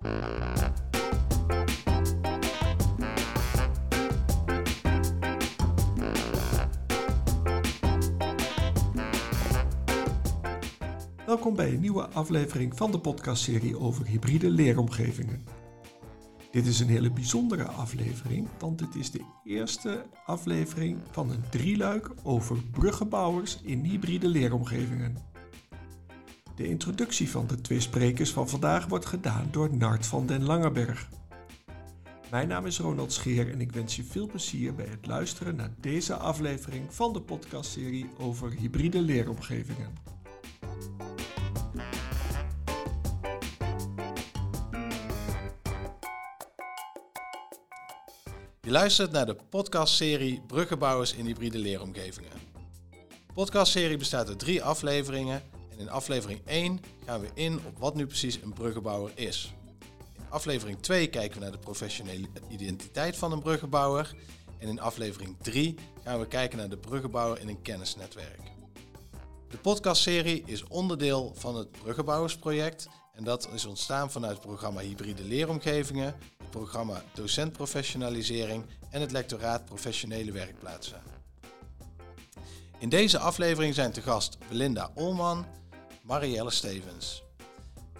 Welkom bij een nieuwe aflevering van de podcastserie over hybride leeromgevingen. Dit is een hele bijzondere aflevering, want dit is de eerste aflevering van een drieluik over bruggenbouwers in hybride leeromgevingen. De introductie van de twee sprekers van vandaag wordt gedaan door Nart van den Langeberg. Mijn naam is Ronald Scheer en ik wens je veel plezier bij het luisteren naar deze aflevering van de podcastserie over hybride leeromgevingen. Je luistert naar de podcastserie Bruggenbouwers in hybride leeromgevingen. De podcastserie bestaat uit drie afleveringen en in aflevering 1 gaan we in op wat nu precies een bruggenbouwer is. In aflevering 2 kijken we naar de professionele identiteit van een bruggenbouwer en in aflevering 3 gaan we kijken naar de bruggenbouwer in een kennisnetwerk. De podcastserie is onderdeel van het Bruggenbouwersproject en dat is ontstaan vanuit het programma Hybride Leeromgevingen, het programma Docentprofessionalisering en het lectoraat Professionele Werkplaatsen. In deze aflevering zijn te gast Belinda Olman, Marielle Stevens.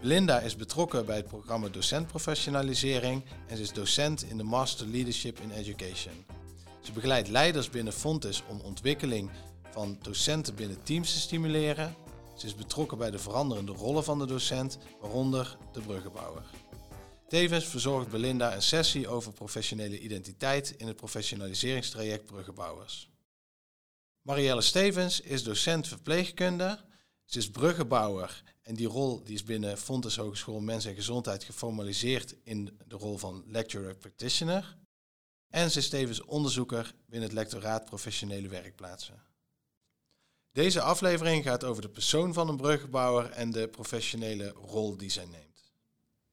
Belinda is betrokken bij het programma Docentprofessionalisering en ze is docent in de Master Leadership in Education. Ze begeleidt leiders binnen Fontes om ontwikkeling van docenten binnen teams te stimuleren ze is betrokken bij de veranderende rollen van de docent, waaronder de bruggenbouwer. Tevens verzorgt Belinda een sessie over professionele identiteit in het professionaliseringstraject Bruggenbouwers. Marielle Stevens is docent verpleegkunde. Ze is bruggenbouwer en die rol die is binnen Fontes Hogeschool Mens en Gezondheid geformaliseerd in de rol van lecturer practitioner. En ze is tevens onderzoeker binnen het lectoraat professionele werkplaatsen. Deze aflevering gaat over de persoon van een bruggenbouwer en de professionele rol die zij neemt.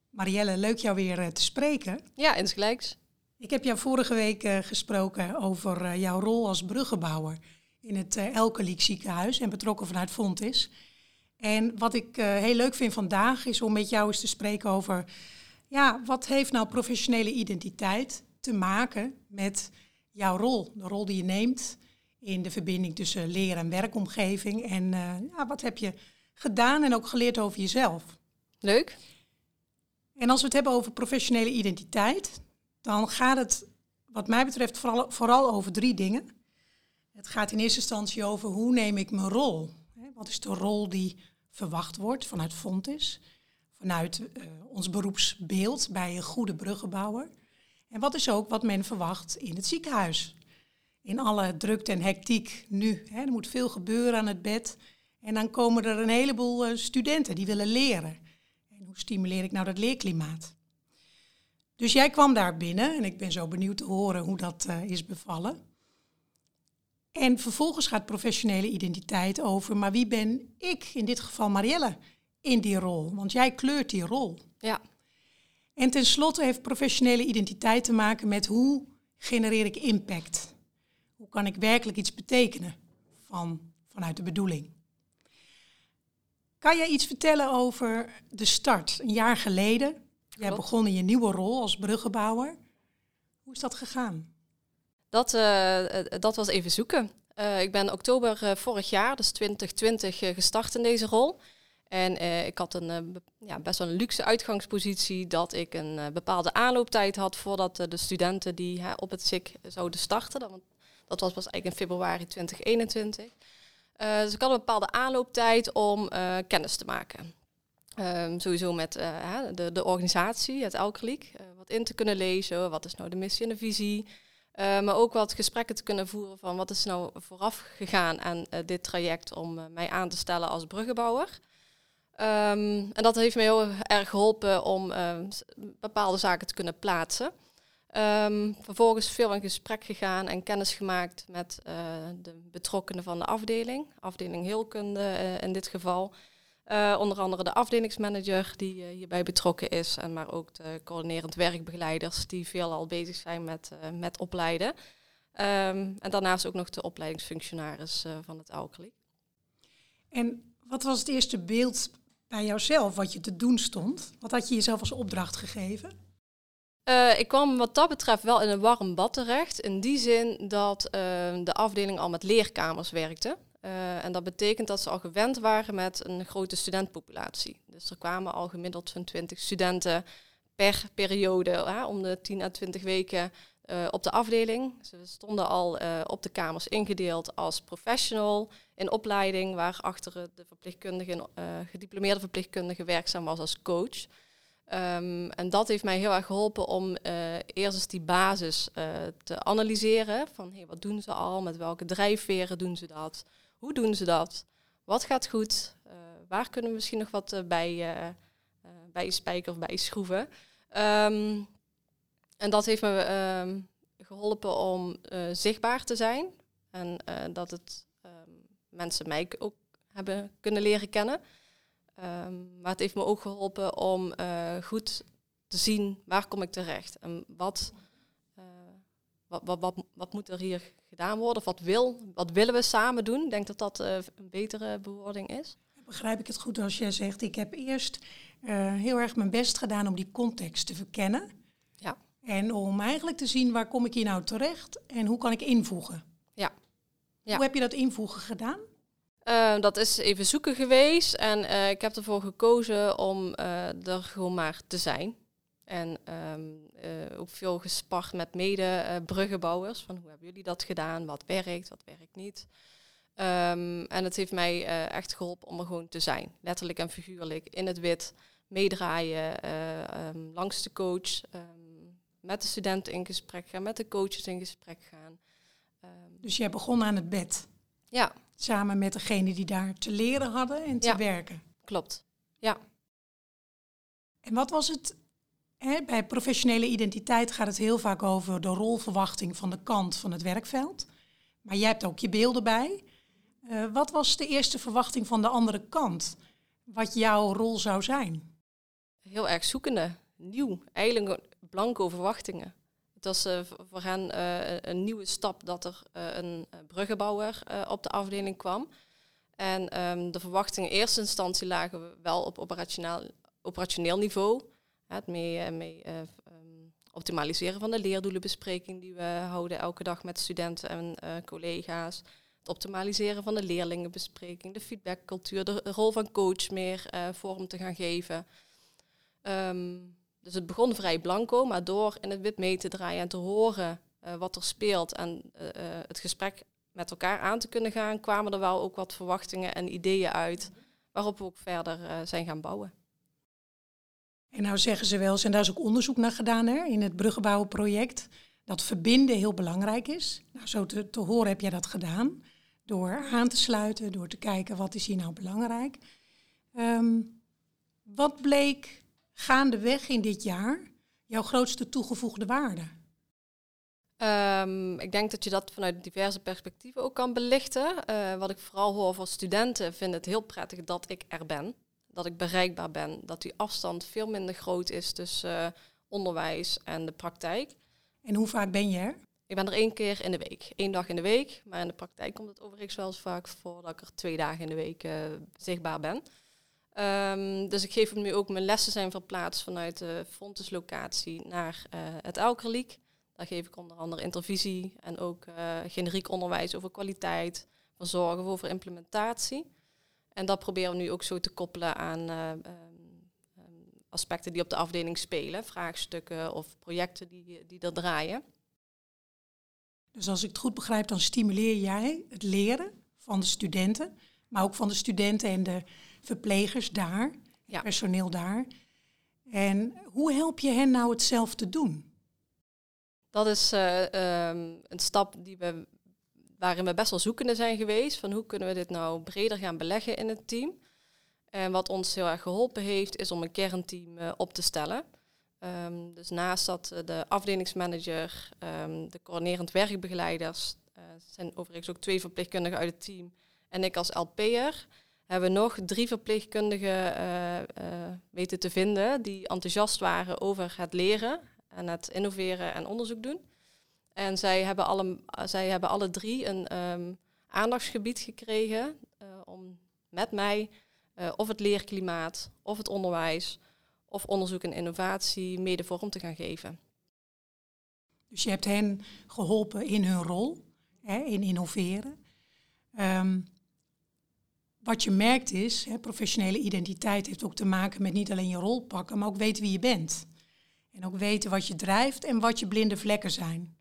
Marielle, leuk jou weer eh, te spreken. Ja, insgelijks. Ik heb jou vorige week uh, gesproken over uh, jouw rol als bruggenbouwer in het uh, Elkeliek ziekenhuis en betrokken vanuit Fontis. En wat ik heel leuk vind vandaag is om met jou eens te spreken over, ja, wat heeft nou professionele identiteit te maken met jouw rol, de rol die je neemt in de verbinding tussen leer- en werkomgeving. En uh, ja, wat heb je gedaan en ook geleerd over jezelf? Leuk. En als we het hebben over professionele identiteit, dan gaat het wat mij betreft vooral, vooral over drie dingen. Het gaat in eerste instantie over hoe neem ik mijn rol? Wat is de rol die verwacht wordt vanuit Fontis, vanuit uh, ons beroepsbeeld bij een goede bruggenbouwer? En wat is ook wat men verwacht in het ziekenhuis? in alle drukte en hectiek nu. Hè. Er moet veel gebeuren aan het bed. En dan komen er een heleboel uh, studenten die willen leren. En hoe stimuleer ik nou dat leerklimaat? Dus jij kwam daar binnen en ik ben zo benieuwd te horen hoe dat uh, is bevallen. En vervolgens gaat professionele identiteit over, maar wie ben ik, in dit geval Marielle, in die rol? Want jij kleurt die rol. Ja. En tenslotte heeft professionele identiteit te maken met hoe genereer ik impact? Hoe kan ik werkelijk iets betekenen van, vanuit de bedoeling? Kan jij iets vertellen over de start, een jaar geleden? Jij begon in je nieuwe rol als bruggenbouwer. Hoe is dat gegaan? Dat, uh, dat was even zoeken. Uh, ik ben oktober vorig jaar, dus 2020, gestart in deze rol. En ik had een ja, best wel een luxe uitgangspositie dat ik een bepaalde aanlooptijd had voordat de studenten die op het SIC zouden starten. Want dat was pas eigenlijk in februari 2021. Uh, dus ik had een bepaalde aanlooptijd om kennis te maken. Um, sowieso met de, de organisatie, het Elkeliek. wat in te kunnen lezen, wat is nou de missie en de visie. Maar ook wat gesprekken te kunnen voeren van wat is nou vooraf gegaan aan dit traject om mij aan te stellen als bruggenbouwer. Um, en dat heeft me heel erg geholpen om bepaalde zaken te kunnen plaatsen. Um, vervolgens veel in gesprek gegaan en kennis gemaakt met de betrokkenen van de afdeling, afdeling heelkunde in dit geval. Uh, onder andere de afdelingsmanager die hierbij betrokken is, en maar ook de coördinerend werkbegeleiders die veel al bezig zijn met, met opleiden. Um, en daarnaast ook nog de opleidingsfunctionaris van het AUKLI. En wat was het eerste beeld bij jouzelf wat je te doen stond? Wat had je jezelf als opdracht gegeven? Uh, ik kwam wat dat betreft wel in een warm bad terecht. In die zin dat uh, de afdeling al met leerkamers werkte. Uh, en dat betekent dat ze al gewend waren met een grote studentpopulatie. Dus er kwamen al gemiddeld zo'n 20 studenten per periode, om de 10 à 20 weken uh, op de afdeling. Ze stonden al uh, op de kamers ingedeeld als professional in opleiding, waar achter de verpleegkundige, gediplomeerde verpleegkundige werkzaam was als coach. Um, en dat heeft mij heel erg geholpen om eerst eens die basis te analyseren. Van wat doen ze al, met welke drijfveren doen ze dat, hoe doen ze dat, wat gaat goed, waar kunnen we misschien nog wat bij, bij spijker of bij schroeven. Um, en dat heeft me uh, geholpen om zichtbaar te zijn. En dat het um, mensen mij ook hebben kunnen leren kennen. Maar het heeft me ook geholpen om goed te zien waar kom ik terecht. En wat, wat, wat, wat, wat, moet er hier gedaan worden? Of wat, wil, wat willen we samen doen? Ik denk dat dat een betere bewoording is. Begrijp ik het goed als jij zegt, ik heb eerst heel erg mijn best gedaan om die context te verkennen. Ja. En om eigenlijk te zien waar kom ik hier nou terecht en hoe kan ik invoegen. Ja. ja. Hoe heb je dat invoegen gedaan? Uh, dat is even zoeken geweest en ik heb ervoor gekozen om er gewoon maar te zijn. En um, ook veel gespart met mede-bruggenbouwers. van hoe hebben jullie dat gedaan? Wat werkt, wat werkt niet? Um, en het heeft mij echt geholpen om er gewoon te zijn. Letterlijk en figuurlijk in het wit meedraaien um, langs de coach met de studenten in gesprek gaan, met de coaches in gesprek gaan. Dus jij begon aan het bed? Ja. Samen met degene die daar te leren hadden en te ja, werken? Klopt, ja. En wat was het, bij professionele identiteit gaat het heel vaak over de rolverwachting van de kant van het werkveld. Maar jij hebt ook je beelden bij. Uh, wat was de eerste verwachting van de andere kant? Wat jouw rol zou zijn? Heel erg zoekende, nieuw. Eigenlijk blanco verwachtingen. Het was uh, voor hen uh, een nieuwe stap dat er een bruggenbouwer op de afdeling kwam. En um, de verwachtingen in eerste instantie lagen wel op operationeel, operationeel niveau. Het mee, mee um, optimaliseren van de leerdoelenbespreking die we houden elke dag met studenten en collega's. Het optimaliseren van de leerlingenbespreking, de feedbackcultuur, de rol van coach meer vorm te gaan geven. Um, dus het begon vrij blanco, maar door in het wit mee te draaien en te horen wat er speelt en het gesprek met elkaar aan te kunnen gaan, kwamen er wel ook wat verwachtingen en ideeën uit waarop we ook verder zijn gaan bouwen. En nou zeggen ze wel eens, en daar is ook onderzoek naar gedaan hè, in het bruggenbouwenproject, dat verbinden heel belangrijk is. Nou, zo te, te horen heb jij dat gedaan, door aan te sluiten, door te kijken wat is hier nou belangrijk. Um, wat bleek gaandeweg in dit jaar jouw grootste toegevoegde waarde? Um, ik denk dat je dat vanuit diverse perspectieven ook kan belichten. Uh, wat ik vooral hoor voor studenten, vind het heel prettig dat ik er ben. Dat ik bereikbaar ben. Dat die afstand veel minder groot is tussen uh, onderwijs en de praktijk. En hoe vaak ben je er? Ik ben er één keer in de week. Eén dag in de week. Maar in de praktijk komt het overigens wel eens vaak voor dat ik er twee dagen in de week uh, zichtbaar ben. Um, dus ik geef hem nu ook, mijn lessen zijn verplaatst vanuit de Fontes-locatie naar uh, het Elkerliek. Daar geef ik onder andere intervisie en ook uh, generiek onderwijs over kwaliteit, van zorgen over implementatie. En dat proberen we nu ook zo te koppelen aan uh, um, aspecten die op de afdeling spelen, vraagstukken of projecten die, die er draaien. Dus als ik het goed begrijp, dan stimuleer jij het leren van de studenten, maar ook van de studenten en de verplegers daar, ja. personeel daar. En hoe help je hen nou het zelf te doen? Dat is uh, um, een stap die we, waarin we best wel zoekende zijn geweest. Van hoe kunnen we dit nou breder gaan beleggen in het team? En wat ons heel erg geholpen heeft, is om een kernteam uh, op te stellen. Um, dus naast dat uh, de afdelingsmanager, um, de coördinerend werkbegeleiders, zijn overigens ook twee verpleegkundigen uit het team, en ik als LP'er, hebben we nog drie verpleegkundigen weten te vinden die enthousiast waren over het leren en het innoveren en onderzoek doen. En zij hebben alle, zij hebben alle drie een um, aandachtsgebied gekregen uh, om met mij eh, of het leerklimaat, of het onderwijs, of onderzoek en innovatie mede vorm te gaan geven. Dus je hebt hen geholpen in hun rol, hè, in innoveren. Ehm, wat je merkt is, hè, professionele identiteit heeft ook te maken met niet alleen je rol pakken, maar ook weten wie je bent. En ook weten wat je drijft en wat je blinde vlekken zijn.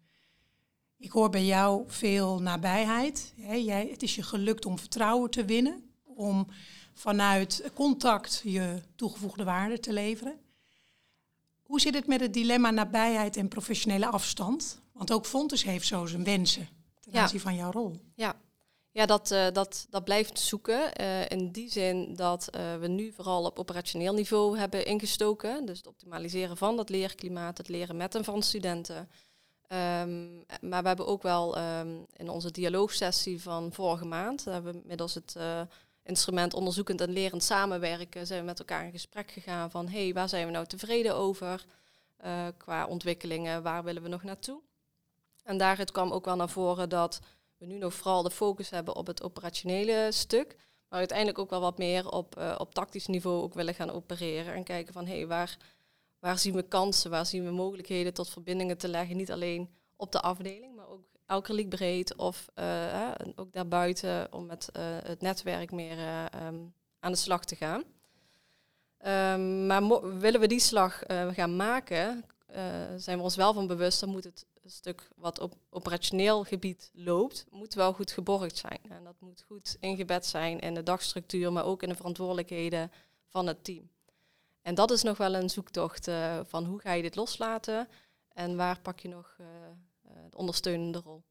Ik hoor bij jou veel nabijheid. Jij, het is je gelukt om vertrouwen te winnen, om vanuit contact je toegevoegde waarde te leveren. Hoe zit het met het dilemma nabijheid en professionele afstand? Want ook Fontes heeft zo zijn wensen ten Ja. aanzien van jouw rol. Ja, ja dat, eh, dat, dat blijft zoeken. eh, in die zin dat eh, we nu vooral op operationeel niveau hebben ingestoken. Dus het optimaliseren van dat leerklimaat, het leren met en van studenten. Ehm, maar we hebben ook wel ehm, in onze dialoogsessie van vorige maand, hebben we middels het eh, instrument onderzoekend en lerend samenwerken, zijn we met elkaar in gesprek gegaan van hey, waar zijn we nou tevreden over eh, qua ontwikkelingen, waar willen we nog naartoe? En daaruit kwam ook wel naar voren dat we nu nog vooral de focus hebben op het operationele stuk, maar uiteindelijk ook wel wat meer op, eh, op tactisch niveau ook willen gaan opereren en kijken van hé, hey, waar, waar zien we kansen, waar zien we mogelijkheden tot verbindingen te leggen, niet alleen op de afdeling, maar ook elke breed of eh, en ook daarbuiten om met eh, het netwerk meer eh, ehm, aan de slag te gaan. Ehm, maar willen we die slag eh, gaan maken, eh, zijn we ons wel van bewust, dan moet het stuk wat op operationeel gebied loopt, moet wel goed geborgd zijn. En dat moet goed ingebed zijn in de dagstructuur, maar ook in de verantwoordelijkheden van het team. En dat is nog wel een zoektocht eh, van hoe ga je dit loslaten en waar pak je nog eh, eh, de ondersteunende rol.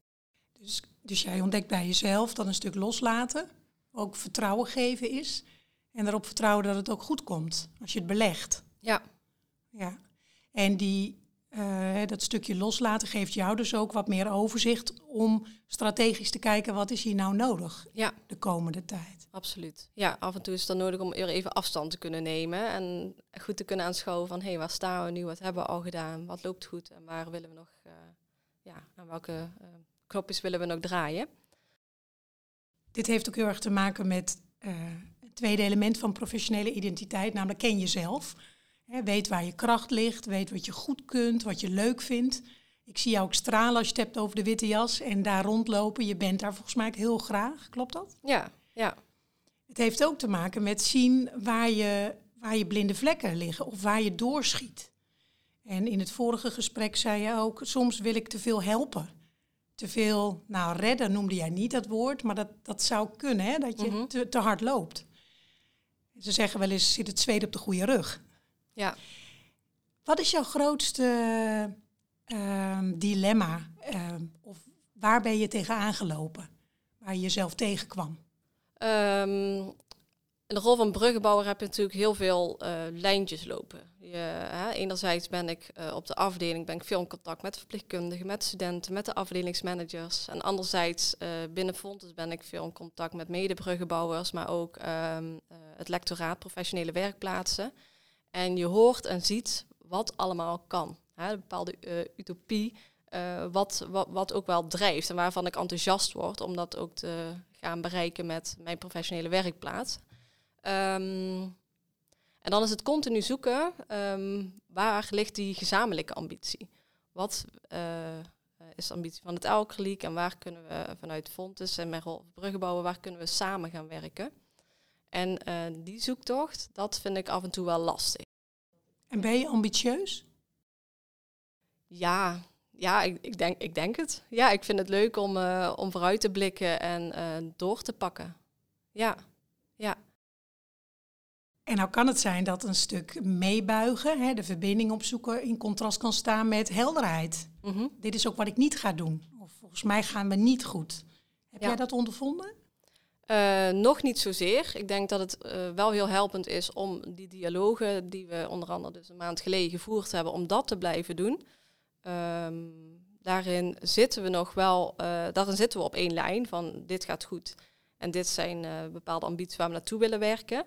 Dus, dus jij ontdekt bij jezelf dat een stuk loslaten ook vertrouwen geven is. En erop vertrouwen dat het ook goed komt als je het belegt. Ja, Ja. En die, dat stukje loslaten geeft jou dus ook wat meer overzicht om strategisch te kijken wat is hier nou nodig ja, de komende tijd. Absoluut. Ja, af en toe is het dan nodig om er even afstand te kunnen nemen en goed te kunnen aanschouwen van hé, hey, waar staan we nu, wat hebben we al gedaan, wat loopt goed en waar willen we nog, eh, ja, aan welke knopjes willen we nog draaien. Dit heeft ook heel erg te maken met eh, het tweede element van professionele identiteit, namelijk ken jezelf. Weet waar je kracht ligt, weet wat je goed kunt, wat je leuk vindt. Ik zie jou ook stralen als je het hebt over de witte jas en daar rondlopen. Je bent daar volgens mij ook heel graag, klopt dat? Ja, ja, Het heeft ook te maken met zien waar je, waar je blinde vlekken liggen of waar je doorschiet. En in het vorige gesprek zei je ook, soms wil ik te veel helpen. Te veel, nou redden noemde jij niet dat woord, maar dat, dat zou kunnen, hè, dat je Mhm. te, te hard loopt. Ze zeggen wel eens, zit het zweet op de goede rug. ja. Wat is jouw grootste ehm, dilemma? ehm, of waar ben je tegen aangelopen? Waar je jezelf tegenkwam? Ehm, in de rol van bruggenbouwer heb je natuurlijk heel veel eh, lijntjes lopen. Je, hè, enerzijds ben ik eh, op de afdeling ben ik veel in contact met verpleegkundigen, met studenten, met de afdelingsmanagers. En anderzijds eh, binnen Fontes ben ik veel in contact met medebruggenbouwers, maar ook ehm, eh, het lectoraat professionele werkplaatsen. En je hoort en ziet wat allemaal kan. Hè, een bepaalde utopie, wat, wat, wat ook wel drijft en waarvan ik enthousiast word om dat ook te gaan bereiken met mijn professionele werkplaats. Ehm, en dan is het continu zoeken, ehm, waar ligt die gezamenlijke ambitie? Wat eh, is de ambitie van het Elkerliek en waar kunnen we vanuit Fontes en mijn rol als bruggenbouwer, waar kunnen we samen gaan werken? En eh, die zoektocht, dat vind ik af en toe wel lastig. En ben je ambitieus? Ja, ja ik, ik, denk, ik denk het. Ja, ik vind het leuk om, eh, om vooruit te blikken en eh, door te pakken. Ja, ja. En nou kan het zijn dat een stuk meebuigen, hè, de verbinding opzoeken, in contrast kan staan met helderheid. Mhm. Dit is ook wat ik niet ga doen. Of volgens mij gaan we niet goed. Heb Ja. jij dat ondervonden? Eh, nog niet zozeer. Ik denk dat het wel heel helpend is om die dialogen die we onder andere dus een maand geleden gevoerd hebben, om dat te blijven doen. Ehm, daarin zitten we nog wel, daarin zitten we op één lijn van dit gaat goed en dit zijn eh, bepaalde ambities waar we naartoe willen werken.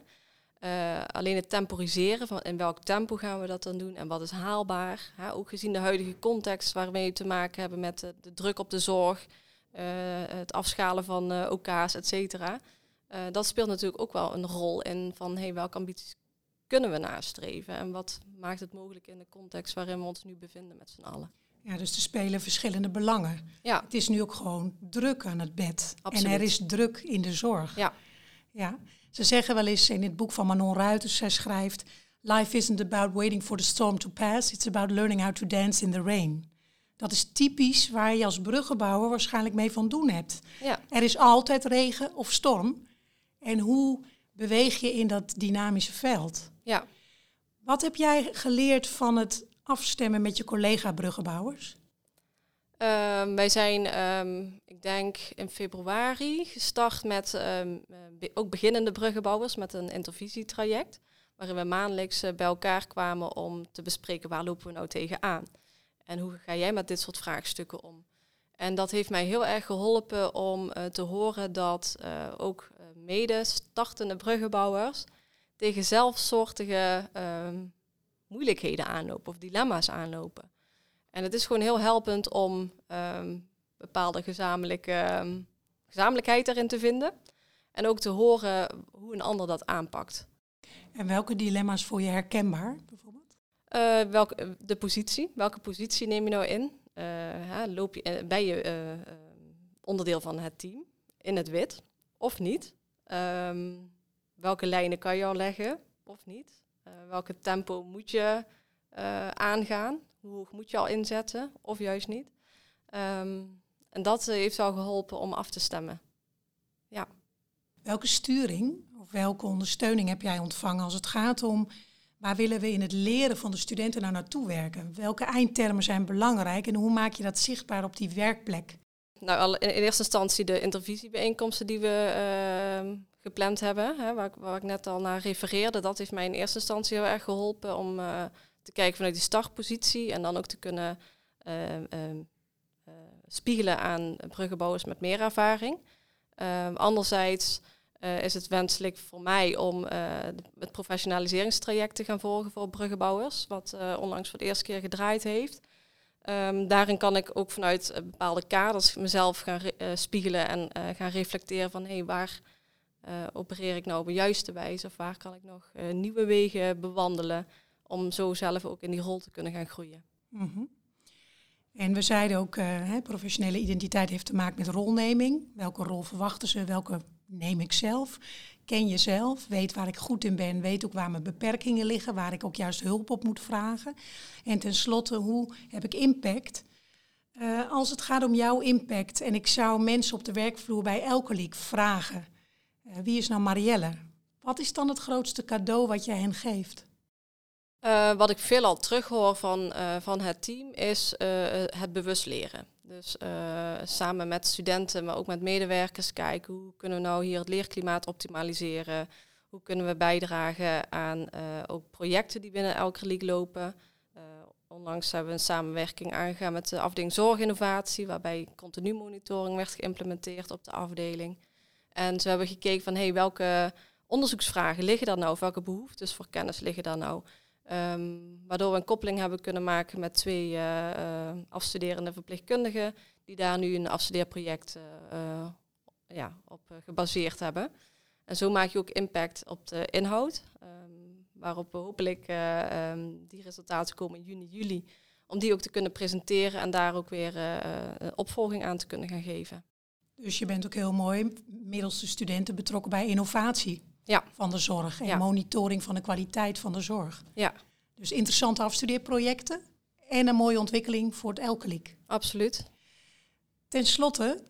Eh, alleen het temporiseren van in welk tempo gaan we dat dan doen en wat is haalbaar. Ook gezien de huidige context waarmee we te maken hebben met de, druk op de zorg, het afschalen van OK's, et cetera. Uh, dat speelt natuurlijk ook wel een rol in van hey, welke ambities kunnen we nastreven en wat maakt het mogelijk in de context waarin we ons nu bevinden met z'n allen. Ja, dus er spelen verschillende belangen. Ja. Het is nu ook gewoon druk aan het bed. Absoluut. En er is druk in de zorg. Ja. ja. Ze zeggen wel eens in het boek van Manon Ruiters, zij schrijft... Life isn't about waiting for the storm to pass, it's about learning how to dance in the rain. Dat is typisch waar je als bruggenbouwer waarschijnlijk mee van doen hebt. Ja. Er is altijd regen of storm. En hoe beweeg je in dat dynamische veld? Ja. Wat heb jij geleerd van het afstemmen met je collega bruggenbouwers? Um, wij zijn, um, ik denk, in februari gestart met um, be ook beginnende bruggenbouwers met een intervisietraject. Waarin we maandelijks uh, bij elkaar kwamen om te bespreken waar lopen we nou tegenaan. En hoe ga jij met dit soort vraagstukken om? En dat heeft mij heel erg geholpen om uh, te horen dat uh, ook mede startende bruggenbouwers tegen zelfsoortige moeilijkheden aanlopen of dilemma's aanlopen. En het is gewoon heel helpend om um, bepaalde gezamenlijke um, gezamenlijkheid erin te vinden. En ook te horen hoe een ander dat aanpakt. En welke dilemma's voel je herkenbaar bijvoorbeeld? Uh, welke, de positie. Welke positie neem je nou in? Uh, hè, loop je, ben je uh, onderdeel van het team in het wit of niet? Um, welke lijnen kan je al leggen of niet? welke tempo moet je aangaan? Hoe hoog moet je al inzetten of juist niet? Um, en dat heeft al geholpen om af te stemmen. Ja. Welke sturing of welke ondersteuning heb jij ontvangen als het gaat om waar willen we in het leren van de studenten nou naartoe werken? Welke eindtermen zijn belangrijk en hoe maak je dat zichtbaar op die werkplek? Nou, in eerste instantie de intervisiebijeenkomsten die we uh, gepland hebben, hè, waar, ik, waar, ik net al naar refereerde, dat heeft mij in eerste instantie heel erg geholpen om uh, te kijken vanuit die startpositie en dan ook te kunnen uh, spiegelen aan bruggenbouwers met meer ervaring. Ehm, anderzijds uh, is het wenselijk voor mij om het professionaliseringstraject te gaan volgen voor bruggenbouwers, wat onlangs voor de eerste keer gedraaid heeft. Um, daarin kan ik ook vanuit bepaalde kaders mezelf gaan spiegelen en gaan reflecteren van hé, hey, waar opereer ik nou op de juiste wijze of waar kan ik nog nieuwe wegen bewandelen om zo zelf ook in die rol te kunnen gaan groeien. -hmm. En we zeiden ook, professionele identiteit heeft te maken met rolneming. Welke rol verwachten ze, welke neem ik zelf. Ken jezelf, weet waar ik goed in ben, weet ook waar mijn beperkingen liggen, waar ik ook juist hulp op moet vragen. En tenslotte, hoe heb ik impact? Uh, als het gaat om jouw impact en ik zou mensen op de werkvloer bij elke leak vragen, uh, wie is nou Marielle? Wat is dan het grootste cadeau wat jij hen geeft? Uh, wat ik veelal terughoor van, van het team is het bewust leren. Dus uh, samen met studenten, maar ook met medewerkers kijken hoe kunnen we nou hier het leerklimaat optimaliseren. Hoe kunnen we bijdragen aan uh, ook projecten die binnen elke reliek lopen. Uh, onlangs hebben we een samenwerking aangegaan met de afdeling zorginnovatie, waarbij continu monitoring werd geïmplementeerd op de afdeling. En ze hebben gekeken van hey, welke onderzoeksvragen liggen daar nou, of welke behoeftes voor kennis liggen daar nou. Um, waardoor we een koppeling hebben kunnen maken met twee uh, uh, afstuderende verpleegkundigen die daar nu een afstudeerproject uh, ja, op gebaseerd hebben. En zo maak je ook impact op de inhoud, um, waarop we hopelijk um, die resultaten komen in juni, juli, om die ook te kunnen presenteren en daar ook weer een opvolging aan te kunnen gaan geven. Dus je bent ook heel mooi middels de studenten betrokken bij innovatie ja. van de zorg en Ja. monitoring van de kwaliteit van de zorg. Ja, Dus interessante afstudeerprojecten en een mooie ontwikkeling voor het Elkeliek. absoluut. Ten slotte,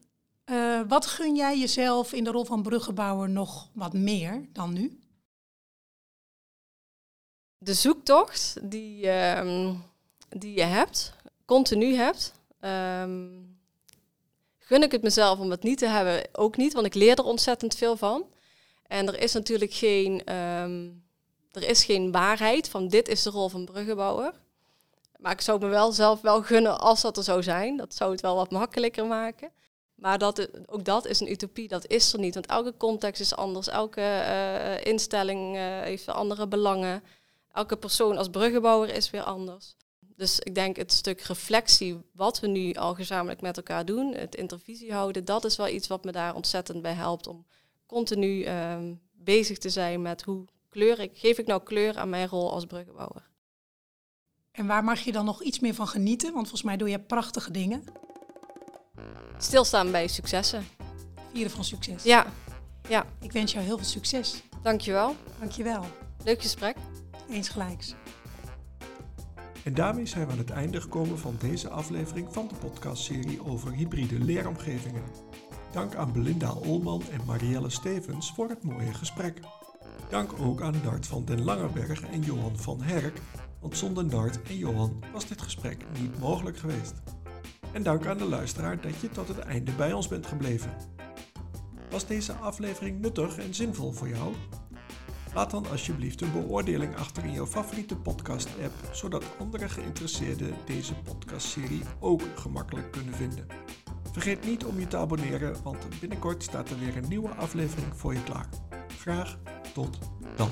eh, wat gun jij jezelf in de rol van bruggenbouwer nog wat meer dan nu? de zoektocht die, ehm, die je hebt, continu hebt, ehm, gun ik het mezelf om het niet te hebben, ook niet, want ik leer er ontzettend veel van. En er is natuurlijk geen, ehm, er is geen waarheid van dit is de rol van bruggenbouwer. Maar ik zou me wel zelf wel gunnen als dat er zou zijn. Dat zou het wel wat makkelijker maken. Maar dat, ook dat is een utopie, dat is er niet. Want elke context is anders, elke eh, instelling eh, heeft andere belangen. Elke persoon als bruggenbouwer is weer anders. Dus ik denk het stuk reflectie, wat we nu al gezamenlijk met elkaar doen, het intervisie houden, dat is wel iets wat me daar ontzettend bij helpt om continu ehm, bezig te zijn met hoe kleur ik, geef ik nou kleur aan mijn rol als bruggenbouwer. En waar mag je dan nog iets meer van genieten? Want volgens mij doe je prachtige dingen. Stilstaan bij successen. Vieren van succes. Ja, ja. Ik wens jou heel veel succes. Dankjewel. Dankjewel. Leuk gesprek. Eens gelijks. En daarmee zijn we aan het einde gekomen van deze aflevering van de podcastserie over hybride leeromgevingen. Dank aan Belinda Olman en Marielle Stevens voor het mooie gesprek. Dank ook aan Nart van den Langerberg en Johan van Herk, want zonder Nart en Johan was dit gesprek niet mogelijk geweest. En dank aan de luisteraar dat je tot het einde bij ons bent gebleven. Was deze aflevering nuttig en zinvol voor jou? Laat dan alsjeblieft een beoordeling achter in jouw favoriete podcast-app, zodat andere geïnteresseerden deze podcastserie ook gemakkelijk kunnen vinden. Vergeet niet om je te abonneren, want binnenkort staat er weer een nieuwe aflevering voor je klaar. Graag tot dan.